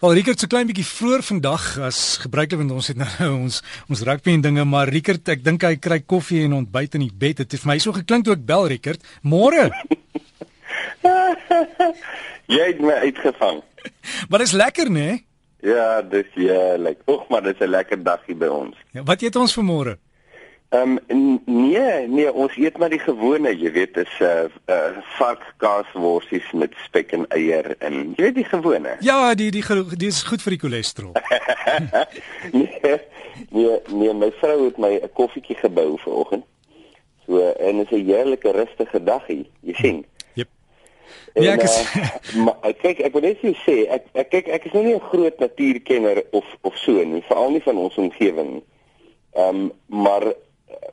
Wel Rickert so klein bietjie vroeër vandag as gebruiklik want ons het nou ons ons rugby en dinge maar Rickert ek dink hy kry koffie en ontbyt in die bed. Dit het vir my so geklink toe ek bel Rickert. Môre. Jy het my uitgevang. Maar dis lekker nê? Nee? Ja, dis heerlik. Oek, maar dis 'n lekker dag hier by ons. Ja, wat eet ons vir môre? Ehm um, nee, nee, ons eet maar die gewone, jy weet, is 'n uh, uh, varkskaasworsies met spek en eier en jy weet die gewone. Ja, die die die is goed vir die cholesterol. nee, nee, nee, my vrou het my 'n koffietjie gebou vanoggend. So en dit is 'n heerlike rustige dag hier, jy sien. Jep. En, ja, ek is uh, maar kyk, ek wil net sê, ek ek kyk ek is nou nie 'n groot natuurkenner of of so nie, veral nie van ons omgewing nie. Ehm um, maar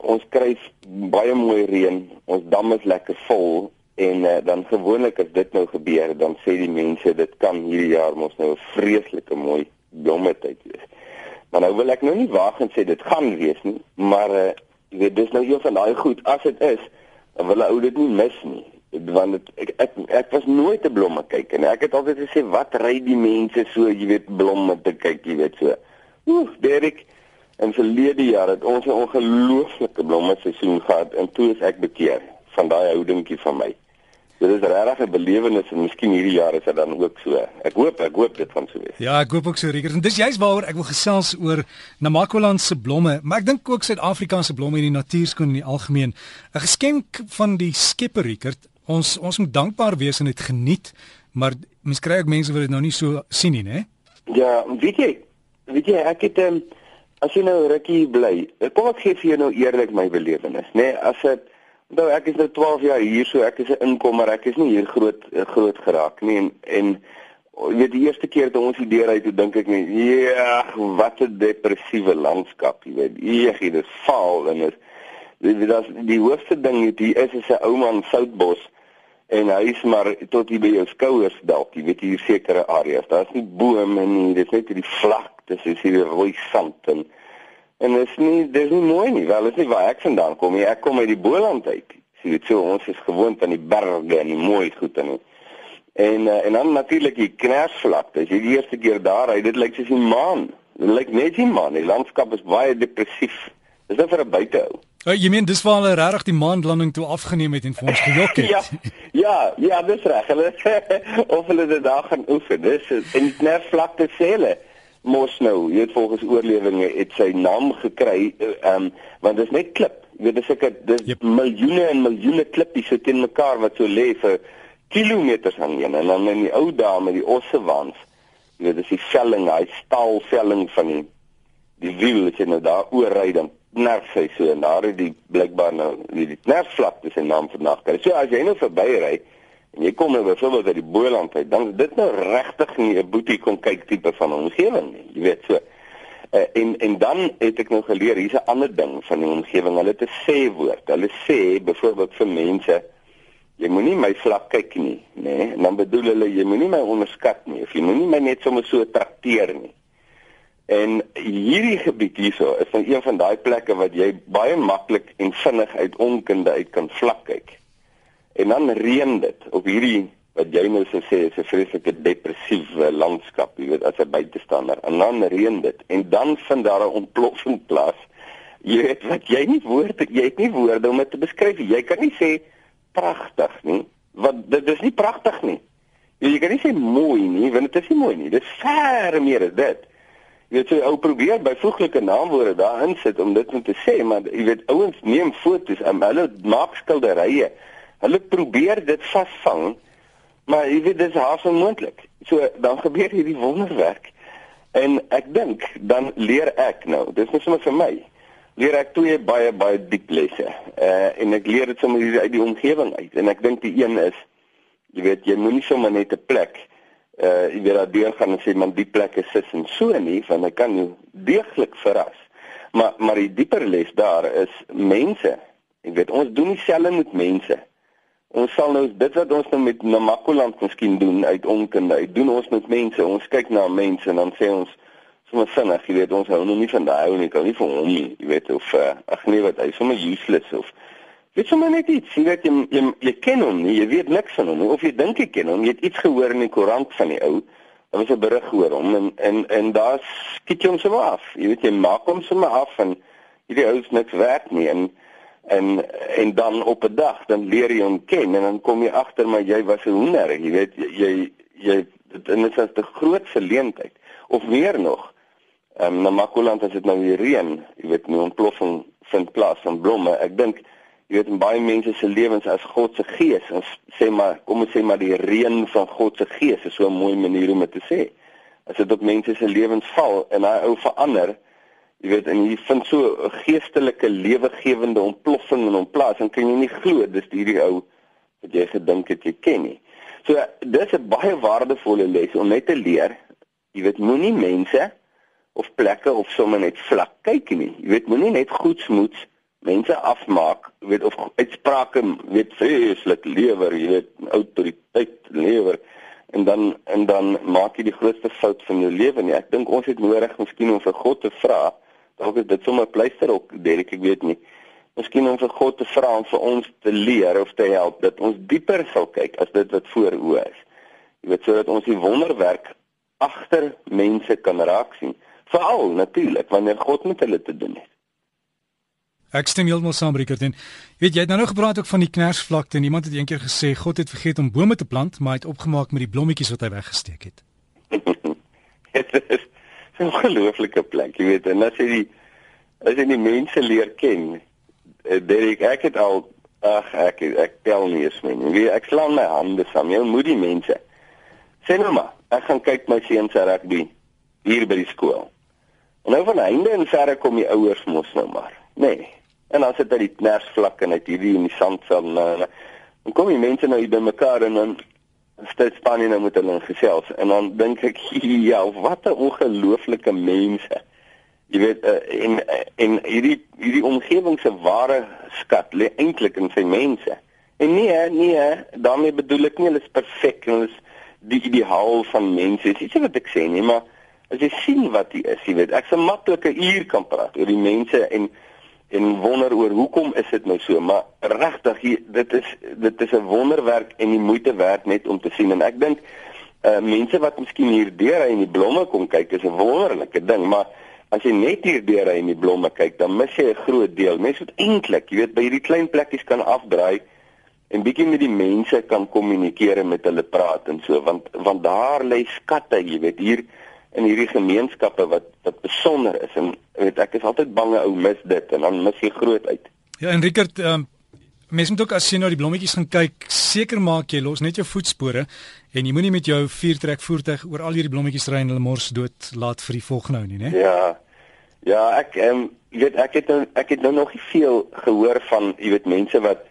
ons kry baie mooi reën, ons dam is lekker vol en uh, dan gewoonlik as dit nou gebeur, dan sê die mense dit kan hierdie jaar mos nou 'n vreeslike mooi blommetyd wees. Maar nou wil ek nou nie waag en sê dit gaan wees nie, maar uh, jy weet dis nou een van daai goed as dit is, dan wil ou dit nie mis nie want het, ek, ek ek was nooit te blomme kyk en ek het altyd gesê wat ry die mense so jy weet blomme te kyk jy weet so. Oef, Derek In verlede jaar het ons 'n ongelooflike blommeseisoen gehad en toe is ek bekeer van daai houdingkie van my. Dit is regtig 'n belewenis en miskien hierdie jaar is dit dan ook so. Ek hoop ek hoop dit gaan so wees. Ja, ek hoop ook so Rickert. En dis juist waaroor ek wil gesels oor Namakoland se blomme, maar ek dink ook Suid-Afrika se blomme en die natuurskoon in die algemeen. 'n Geskenk van die Skepper Rickert. Ons ons moet dankbaar wees en dit geniet, maar mens kry ook mense wat dit nou nie so sien nie, né? Ja, weet jy, weet jy ek het um, as jy nou rukkie bly, kom ek gee vir jou nou eerlik my belewenis, nê? Nee, as dit nou ek is nou 12 jaar hier, so ek is 'n inkomer, ek is nie hier groot groot geraak nie en en jy weet die eerste keer toe ons die deur uit toe dink ek net, ja, wat 'n depressiewe landskap, jy weet. Eeg, dit is vaal en dit die die, die hoogste ding hier is is 'n ou man soutbos en hy is maar tot hier by jou skouers dalk, jy weet hier sekere areas. Daar's nie bome nie, dit is net die vlak, dit is hier rooi sand en en dit is nie dis nie mooi nie. Wel, dit is nie waar ek vandaan kom nie. Ek kom uit die Boland uit. Sien dit so, ons is gewoond aan die berge en die mooi goed en en uh, en dan natuurlik die knersvlakte. As jy die eerste keer daar ry, dit lyk soos 'n maan. Dit lyk net nie maan. Die landskap is baie depressief. Dis net vir 'n buitehou. Oh, jy meen dis waar hulle regtig die maandlanding toe afgeneem het en vir ons gejok het. ja, ja, ja, dis reg. Hulle of hulle dit daar gaan oefen. Dis in Knersvlakte sê hulle mos nou, jy het volgens oorlewinge het sy naam gekry ehm um, want dit is net klip. Jy weet dis ek dis yep. miljoene en miljoene klippies so teen mekaar wat so lê vir kilometers aan een en dan in die ou dae met die ossewaans. Jy weet dis die velling, hy staalvelling van die die wiel as jy nou daar oor ry dan nerf hy so en daar het die blikbaar nou die, die nerfvlakte se naam vandag kry. So as jy nou verby ry en jy kom nou byvoorbeeld uit die Boland uit, dan dit nou regtig nie 'n boetie kom kyk tipe van omgewing nie. Jy weet so. Uh, en en dan het ek nou geleer hier's 'n ander ding van die omgewing. Hulle het 'n sê woord. Hulle sê byvoorbeeld vir mense jy moenie my vlak kyk nie, nê? Nee? En dan bedoel hulle jy moenie my onderskat nie of jy moenie my net sommer so trakteer nie. En hierdie gebied hierso is van een van daai plekke wat jy baie maklik en vinnig uit onkunde uit kan vlak kyk. En dan reën dit op hierdie wat jy nou sê is 'n vreeslike depressiewe landskap, jy weet as 'n buitestander. En dan reën dit en dan vind daar 'n ontploffing plaas. Jy weet wat jy nie woorde, jy het nie woorde om dit te beskryf. Jy kan nie sê pragtig nie, want dit is nie pragtig nie. Jy kan nie sê mooi nie, want dit is nie mooi nie. Dit is ver meer as dit. Jy weet jy ou probeer byvoeglike naamwoorde daarin sit om dit net te sê, maar jy weet ouens neem foto's en hulle maak skilderye. Hulle probeer dit vasvang, maar jy weet dit is haas onmoontlik. So dan gebeur hierdie wonderwerk. En ek dink dan leer ek nou, dis net sommer vir my. Leer ek twee baie baie diep lesse. Uh en ek leer dit sommer uit die omgewing uit. En ek dink die een is jy weet jy moenie sommer net 'n plek uh jy weet dat deur gaan en sê man die plek is sis en so nie want hy kan deeglik verras. Maar maar die dieper les daar is mense. Jy weet ons doen dieselfde met mense. Ons sal nou dit wat ons nou met Namakoland miskien doen uit onkunde. Uit doen ons met mense. Ons kyk na mense en dan sê ons sommer vinnig, jy weet ons hou nou nie van daai ou nie, kan nie van hom nie. Jy weet of uh, ag nee wat hy sommer useless of is sommer net iets, jy weet jy, jy jy ken hom nie, jy weet niks van hom of jy dink jy ken hom, jy het iets gehoor in die koerant van die ou Daar was 'n berig oor hom en en en daar skiet jy hom sommer af. Jy weet jy maak hom sommer af en hierdie ou is niks werd nie en en en dan op 'n dag dan leer jy hom ken en dan kom jy agter maar jy was 'n hoender. Jy weet jy jy dit is 'n groot verleentheid of meer nog. Ehm um, na Makoland as dit nou weer reën, jy weet nie ontploffing vind plaas van blomme. Ek dink jy weet baie mense se lewens as God se gees ons sê maar kom ons sê maar die reën van God se gees is so 'n mooi manier om dit te sê as dit op mense se lewens val en hy ou verander jy weet en jy vind so 'n geestelike lewegewende ontploffing in hom plaas en kan jy nie glo dis hierdie ou wat jy gedink het jy ken nie so dis 'n baie waardevolle les om net te leer jy weet moenie mense of plekke of sommer net vlak kyk nie jy weet moenie net goedsmoeds mense afmaak, weet of uitsprake weet vreeslik lewer, jy weet autoriteit lewer en dan en dan maak jy die grootste fout van jou lewe nie. Ek dink ons het nodig miskien om vir God te vra. Dalk is dit sommer pleister ook, Derek, ek weet nie. Miskien om vir God te vra om vir ons te leer of te help dat ons dieper sal kyk as dit wat voor oë is. Jy weet sodat ons die wonderwerk agter mense kan raak sien. Veral natuurlik wanneer God met hulle te doen het. Ek stem heeltemal saam Rickert en weet jy het nou nog gepraat ook van die knersvlakte en iemand het eendag gesê God het vergeet om bome te plant maar hy het opgemaak met die blommetjies wat hy weggesteek het. dit is 'n ongelooflike plek, jy weet en as jy die as jy die mense leer ken, eh, Derek ek het al ag ek ek tel nie eens meer nie. Wie ek slaan my hande saam. Jy moet die mense. Sê nou maar, ek gaan kyk my seun se rugby hier by die skool. En nou van einde en verre kom die ouers mos nou maar. Nee. En dan sit hy die knersvlak en hy hierdie in die sandveld en dan, kom die mense nou hier by mekaar en dan stel Spanje nou met hulle gesels en dan dink ek ja, wat 'n ongelooflike mense. Jy weet uh, en en hierdie hierdie omgewing se ware skat lê eintlik in sy mense. En nee, nee, daarmee bedoel ek nie hulle is perfek en hulle is die ideaal van mense. Dis nie wat ek sê nie, maar as jy sien wat hy is, jy weet, ek se maklike uur kan praat oor die mense en en wonder oor hoekom is dit nou so maar regtig dit is dit is 'n wonderwerk en die moeite werd net om te sien. En ek dink uh, mense wat miskien hier deur hy in die blomme kom kyk is 'n wonderlike ding maar as jy net hier deur hy in die blomme kyk dan mis jy 'n groot deel. Mense moet eintlik jy weet by hierdie klein plekkies kan afdraai en bietjie met die mense kan kommunikeer en met hulle praat en so want want daar lê skatte jy weet hier in hierdie gemeenskappe wat wat besonder is en weet ek is altyd bang ou mis dit en dan mis jy groot uit. Ja en Rickert um, mens moet ook as jy nou die blommetjies gaan kyk seker maak jy los net jou voetspore en jy moenie met jou viertrek voertuig oor al hierdie blommetjies ry en hulle mors dood laat vir die volgende ou nie né? Ja. Ja, ek ehm um, jy weet ek het nou, ek het nou nog nie veel gehoor van jy weet mense wat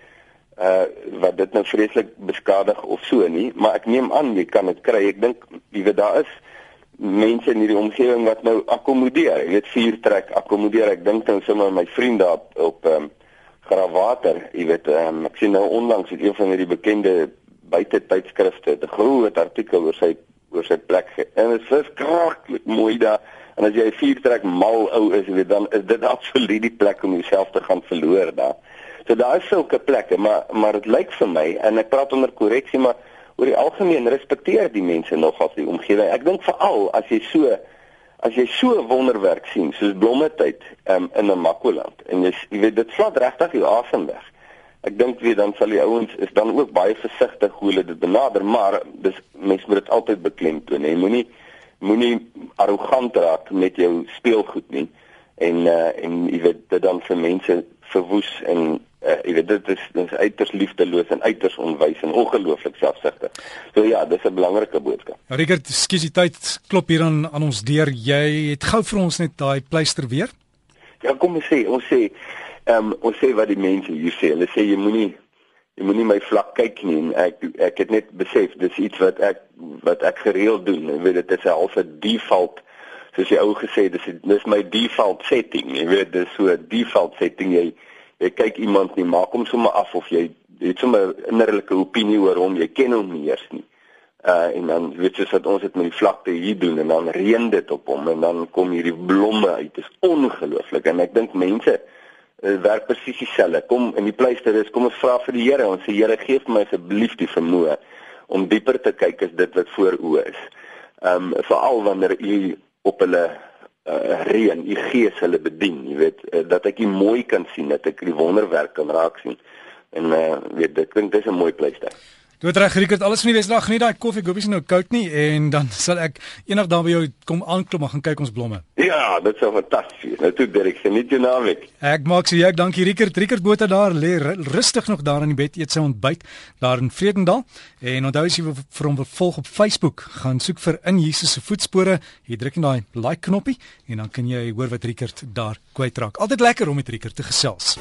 uh wat dit nou vreeslik beskadig of so nie, maar ek neem aan jy kan dit kry. Ek dink jy weet daar is mense in hierdie omgewing wat nou akkommodeer. Jy weet vier trek akkommodeer. Ek dink dan sommer my vriende op op ehm um, Grawater, jy weet ehm um, ek sien nou onlangs het een van hierdie bekende buite tydskrifte 'n groot artikel oor sy oor sy plek en dit is kragtig mooi daar. En as jy vier trek mal ou is, weet dan is dit absoluut die plek om jouself te gaan verloor daar. So daar is sulke plekke, maar maar dit lyk vir my en ek praat onder korreksie, maar oor die algemeen respekteer die mense nogals die omgewing. Ek dink veral as jy so as jy so wonderwerk sien soos blommetyd um, in 'n Makoland en jy, jy weet dit vat regtig jou asem weg. Ek dink weer dan sal die ouens is dan ook baie versigtig hoe hulle dit benader, maar dis mense moet dit altyd beklemtoon. Jy moenie moenie arrogant raak met jou speelgoed nie en uh, en jy weet dit dan vir mense verwoes en uh, jy weet dit is dit is uiters liefdeloos en uiters onwys en ongelooflik selfsugtig. So ja, dis 'n belangrike boodskap. Ja, Richard, skus die tyd klop hier aan aan ons deur. Jy het gou vir ons net daai pleister weer. Ja, kom ons sê, ons sê ehm um, ons sê wat die mense hier sê. Hulle sê jy moenie jy moenie my vlak kyk nie. Ek ek het net besef dis iets wat ek wat ek gereeld doen. Jy weet dit is 'n halfe default soos jy ou gesê dis dis my default setting. Jy weet dis so 'n default setting jy jy kyk iemand nie, maak hom sommer af of jy het sommer innerlike opinie oor hom, jy ken hom nie eers nie. Uh en dan weet jy wat ons het met die vlakte hier doen en dan reën dit op hom en dan kom hierdie blomme uit. Dit is ongelooflik en ek dink mense uh, werk presies dieselfde. Kom in die pleister is kom ons vra vir die Here, ons sê Here gee vir my asseblief die vermoë om dieper te kyk as dit wat voor oë is. Um, veral wanneer u op hulle uh, reën, u gees hulle bedien, jy weet, uh, dat ek u mooi kan sien, dat ek die wonderwerk kan raak sien. En uh weet dit klink dis 'n mooi plek het reg Rickert, alles van die Wesdag geniet daai koffie, goeie is nou koud nie en dan sal ek eendag daar by jou kom aanklop en gaan kyk ons blomme. Ja, dit sou fantasties. Nou toe Derek, geniet jou naweek. Ek maak so jy, dankie Rickert. Rickert Botha daar lê rustig nog daar in die bed eet sy ontbyt daar in Vredendal. En onthou as jy vir hom wil volg op Facebook, gaan soek vir in Jesus se voetspore. Jy druk net daai like knoppie en dan kan jy hoor wat Rickert daar kwytraak. Altyd lekker om met Rickert te gesels.